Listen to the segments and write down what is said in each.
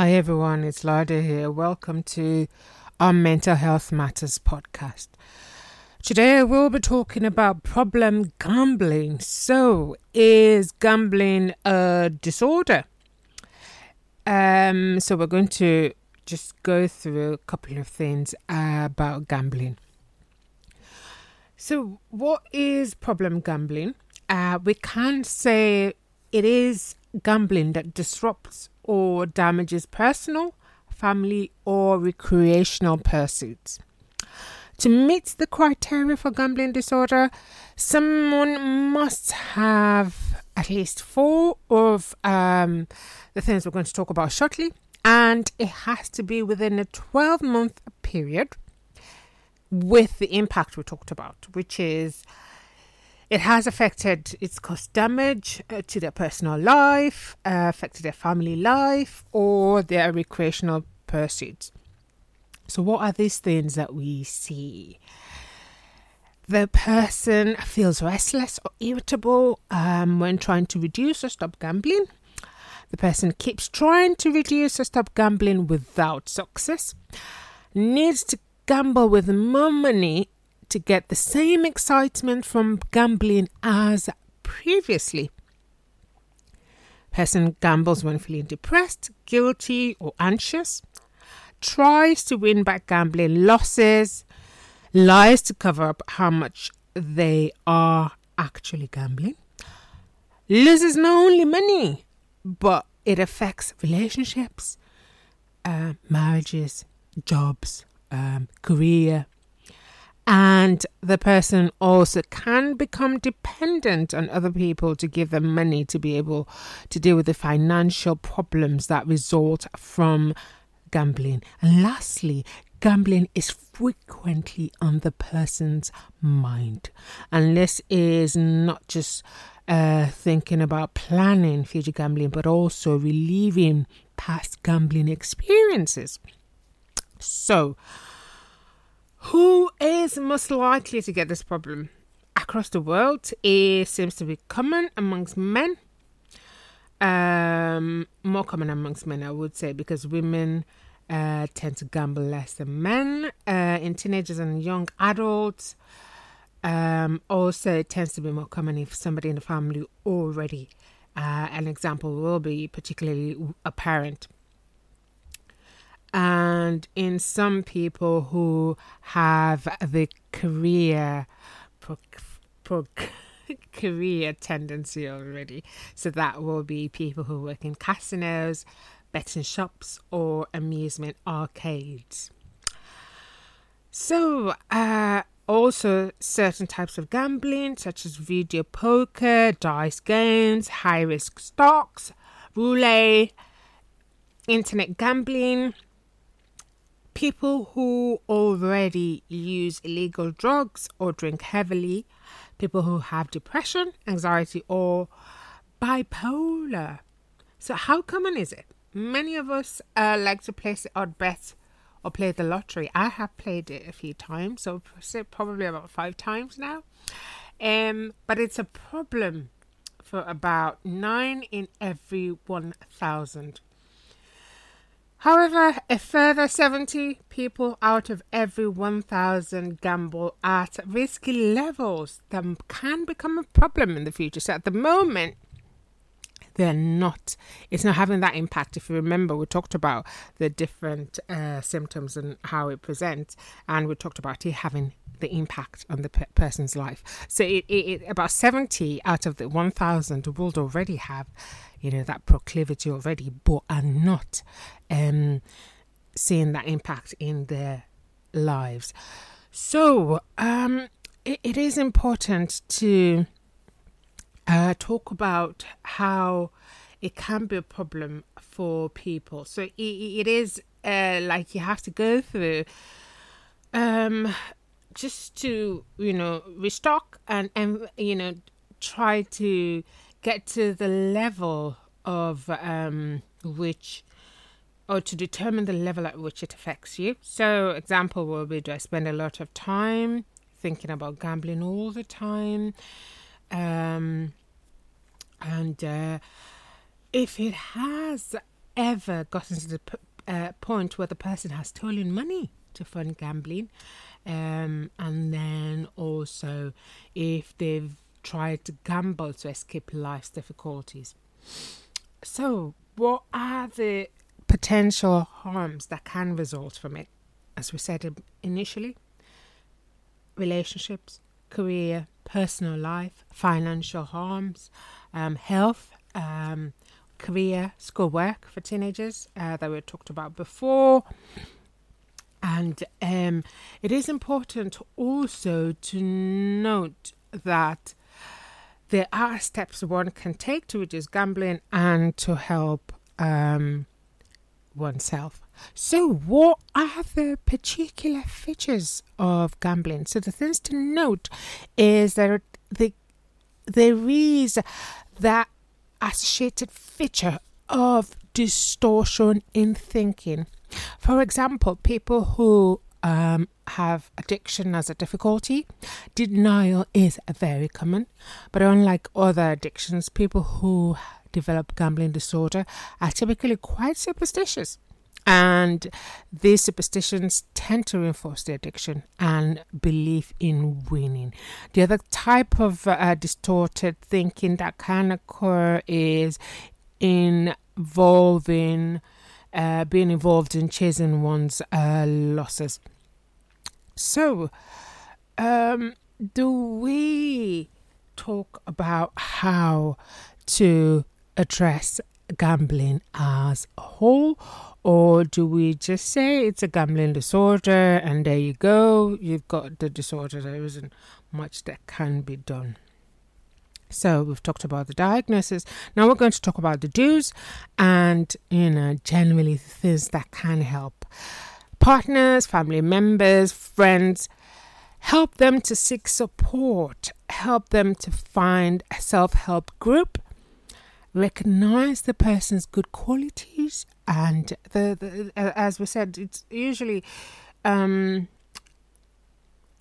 Hi everyone, it's Lada here. Welcome to our Mental Health Matters podcast. Today we'll be talking about problem gambling. So, is gambling a disorder? Um, so we're going to just go through a couple of things about gambling. So, what is problem gambling? Uh, we can say it is gambling that disrupts or damages personal, family, or recreational pursuits. To meet the criteria for gambling disorder, someone must have at least four of um, the things we're going to talk about shortly, and it has to be within a 12 month period with the impact we talked about, which is it has affected, it's caused damage uh, to their personal life, uh, affected their family life, or their recreational pursuits. So, what are these things that we see? The person feels restless or irritable um, when trying to reduce or stop gambling. The person keeps trying to reduce or stop gambling without success. Needs to gamble with more money to get the same excitement from gambling as previously. Person gambles when feeling depressed, guilty, or anxious. Tries to win back gambling losses. Lies to cover up how much they are actually gambling. Loses not only money, but it affects relationships, uh, marriages, jobs, um, career, and the person also can become dependent on other people to give them money to be able to deal with the financial problems that result from gambling. And lastly, gambling is frequently on the person's mind. And this is not just uh, thinking about planning future gambling, but also relieving past gambling experiences. So, who is most likely to get this problem? Across the world, it seems to be common amongst men. Um, more common amongst men, I would say, because women uh, tend to gamble less than men. Uh, in teenagers and young adults, um, also it tends to be more common if somebody in the family already. Uh, an example will be particularly apparent and in some people who have the career pro, pro, career tendency already. So that will be people who work in casinos betting shops or amusement arcades. So uh, also certain types of gambling such as video poker dice games high risk stocks roulette internet gambling people who already use illegal drugs or drink heavily, people who have depression, anxiety, or bipolar. So, how common is it? Many of us uh, like to place the odd bet or play the lottery. I have played it a few times, so probably about five times now. Um, but it's a problem for about nine in every 1,000 However, a further 70 people out of every 1,000 gamble at risky levels that can become a problem in the future. So at the moment, they're not, it's not having that impact. If you remember, we talked about the different uh, symptoms and how it presents, and we talked about it having the impact on the person's life. So it, it, it, about 70 out of the 1,000 would already have you know, that proclivity already, but are not um, seeing that impact in their lives. So um, it, it is important to uh, talk about how it can be a problem for people. So it, it is uh, like you have to go through um, just to you know restock and and you know try to get to the level of um, which or to determine the level at which it affects you. So, example will be do I spend a lot of time thinking about gambling all the time? Um, and uh, if it has ever gotten to the p- uh, point where the person has stolen money to fund gambling, um, and then also if they've tried to gamble to escape life's difficulties. So, what are the potential harms that can result from it? As we said initially, relationships, career, personal life, financial harms, um, health, um, career, schoolwork for teenagers uh, that we talked about before. And um, it is important also to note that there are steps one can take to reduce gambling and to help um, oneself. So, what are the particular features of gambling? So, the things to note is that the, there is that associated feature of distortion in thinking. For example, people who um, have addiction as a difficulty, denial is very common. But unlike other addictions, people who develop gambling disorder are typically quite superstitious. And these superstitions tend to reinforce the addiction and belief in winning. The other type of uh, distorted thinking that can occur is involving uh, being involved in chasing one's uh, losses. So, um, do we talk about how to address gambling as a whole, or do we just say it's a gambling disorder and there you go, you've got the disorder? There isn't much that can be done. So we've talked about the diagnosis. Now we're going to talk about the do's and you know generally things that can help partners, family members, friends. Help them to seek support. Help them to find a self-help group. Recognize the person's good qualities and the, the as we said, it's usually um,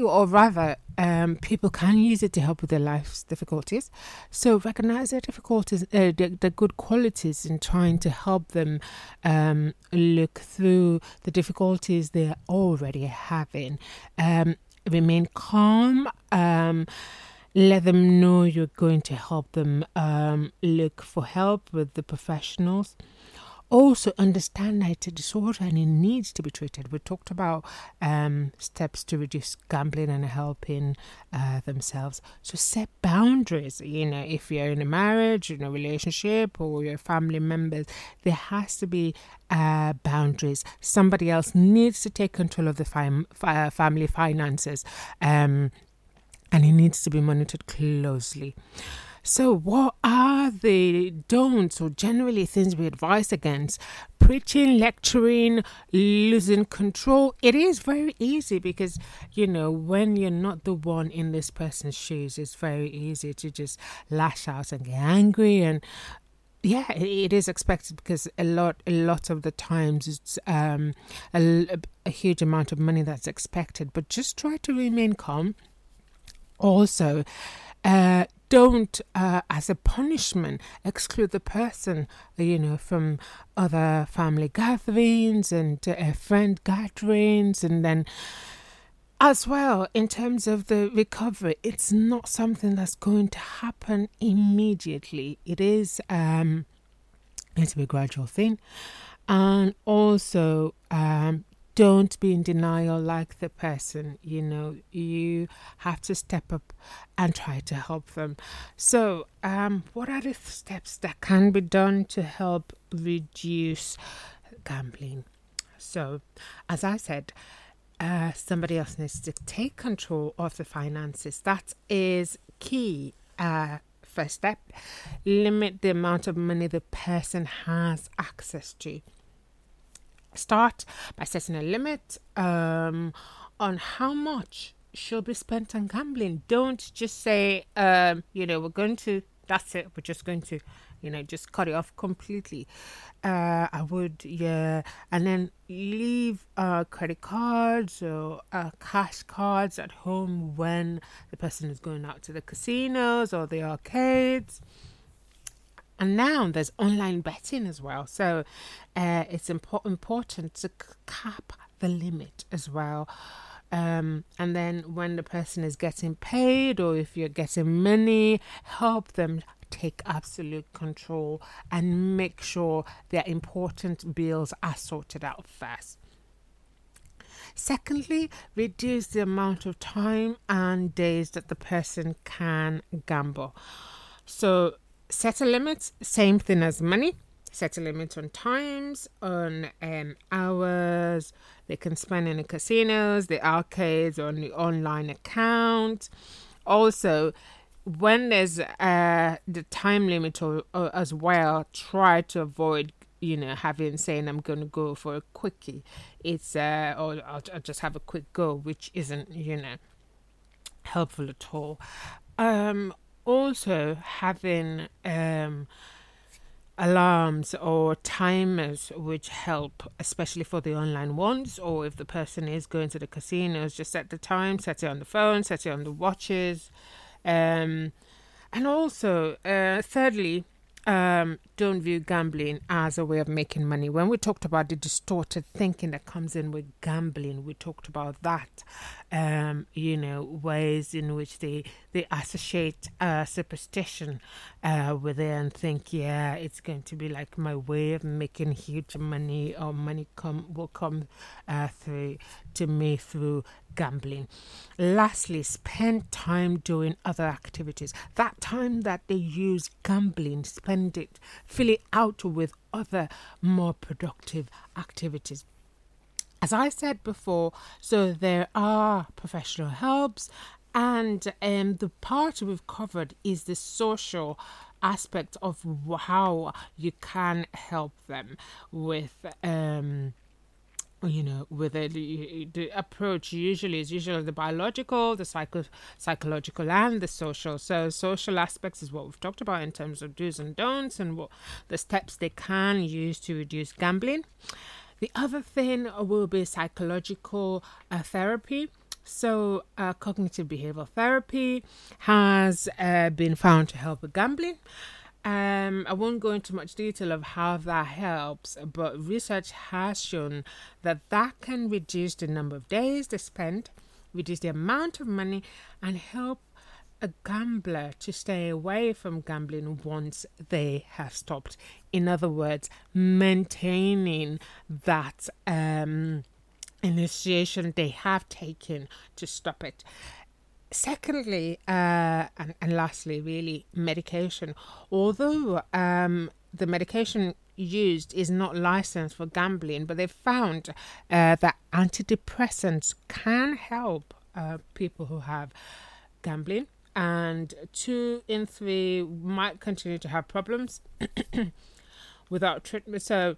or rather, um, people can use it to help with their life's difficulties. So recognize their difficulties, uh, good qualities, in trying to help them um, look through the difficulties they're already having. Um, remain calm. Um, let them know you're going to help them um, look for help with the professionals also understand that it's a disorder and it needs to be treated. We talked about um, steps to reduce gambling and helping uh, themselves. So set boundaries. You know, if you're in a marriage, in a relationship, or your family members, there has to be uh, boundaries. Somebody else needs to take control of the fam- family finances, um, and it needs to be monitored closely. So, what are the don'ts or generally things we advise against? Preaching, lecturing, losing control. It is very easy because, you know, when you're not the one in this person's shoes, it's very easy to just lash out and get angry and yeah it is expected because a lot a lot of the times it's um a, a huge amount of money that's expected but just try to remain calm also uh don't, uh, as a punishment, exclude the person, you know, from other family gatherings and uh, friend gatherings, and then as well in terms of the recovery it's not something that's going to happen immediately. It is um going a gradual thing. And also um don't be in denial like the person you know you have to step up and try to help them. So um what are the steps that can be done to help reduce gambling? So as i said uh, somebody else needs to take control of the finances. That is key uh, first step. Limit the amount of money the person has access to Start by setting a limit um, on how much should be spent on gambling. Don't just say, um, you know, we're going to, that's it, we're just going to, you know, just cut it off completely. Uh, I would, yeah, and then leave uh, credit cards or uh, cash cards at home when the person is going out to the casinos or the arcades And now there's online betting as well. So uh, it's impo- important to cap the limit as well. Um, and then when the person is getting paid or if you're getting money, help them take absolute control and make sure their important bills are sorted out first. Secondly, reduce the amount of time and days that the person can gamble. So, set a limit, same thing as money. Set a limit on times, on um, hours they can spend in the casinos, the arcades, on the online account. Also, when there's uh, the time limit or, or as well, try to avoid you know, having saying I'm going to go for a quickie, it's uh, or I'll, I'll, just have a quick go, which isn't you know helpful at all. Um, also, having um, alarms or timers which help, especially for the online ones, or if the person is going to the casinos, just set the time, set it on the phone, set it on the watches. Um, and also, uh, thirdly, um, don't view gambling as a way of making money. When we talked about the distorted thinking that comes in with gambling, we talked about that. Um, you know, ways in which they they associate uh, superstition uh, with it and think, yeah, it's going to be like my way of making huge money, or money come will come uh, through to me through gambling. Lastly, spend time doing other activities. That time that they use gambling, spend it, fill it out with other more productive activities. As I said before, so there are professional helps, and um, the part we've covered is the social aspect of how you can help them with. Um, you know, with it, the approach usually is usually the biological, the psycho, psychological, and the social. So, social aspects is what we've talked about in terms of do's and don'ts and what the steps they can use to reduce gambling. The other thing will be psychological uh, therapy. So, uh, cognitive behavioral therapy has uh, been found to help with gambling. Um, I won't go into much detail of how that helps, but research has shown that that can reduce the number of days they spend, reduce the amount of money, and help a gambler to stay away from gambling once they have stopped. In other words, maintaining that um, initiation they have taken to stop it. Secondly, uh, and, and lastly, really, medication. Although um, the medication used is not licensed for gambling, but they've found uh, that antidepressants can help uh, people who have gambling, and two in three might continue to have problems without treatment. So,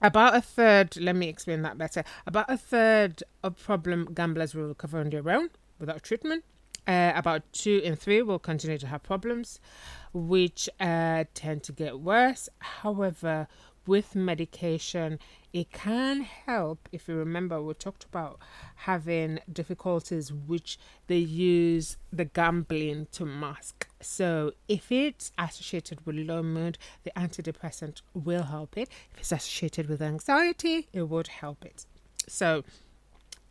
about a third, let me explain that better. About a third of problem gamblers will recover on their own without treatment. Uh, about two in three will continue to have problems, which uh, tend to get worse. However, with medication, it can help. If you remember, we talked about having difficulties which they use the gambling to mask. So, if it's associated with low mood, the antidepressant will help it. If it's associated with anxiety, it would help it. So,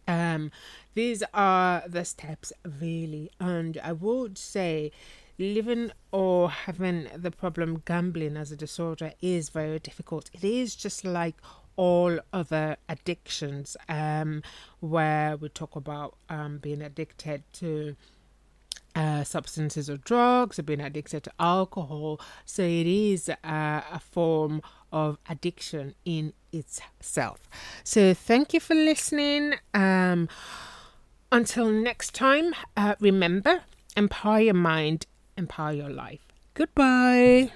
um, these are the steps, really, and I would say living or having the problem gambling as a disorder is very difficult. It is just like all other addictions, um, where we talk about um, being addicted to uh, substances or drugs or being addicted to alcohol. So it is uh, a form of addiction in itself. So thank you for listening. Um, until next time, uh, remember empower your mind, empower your life. Goodbye.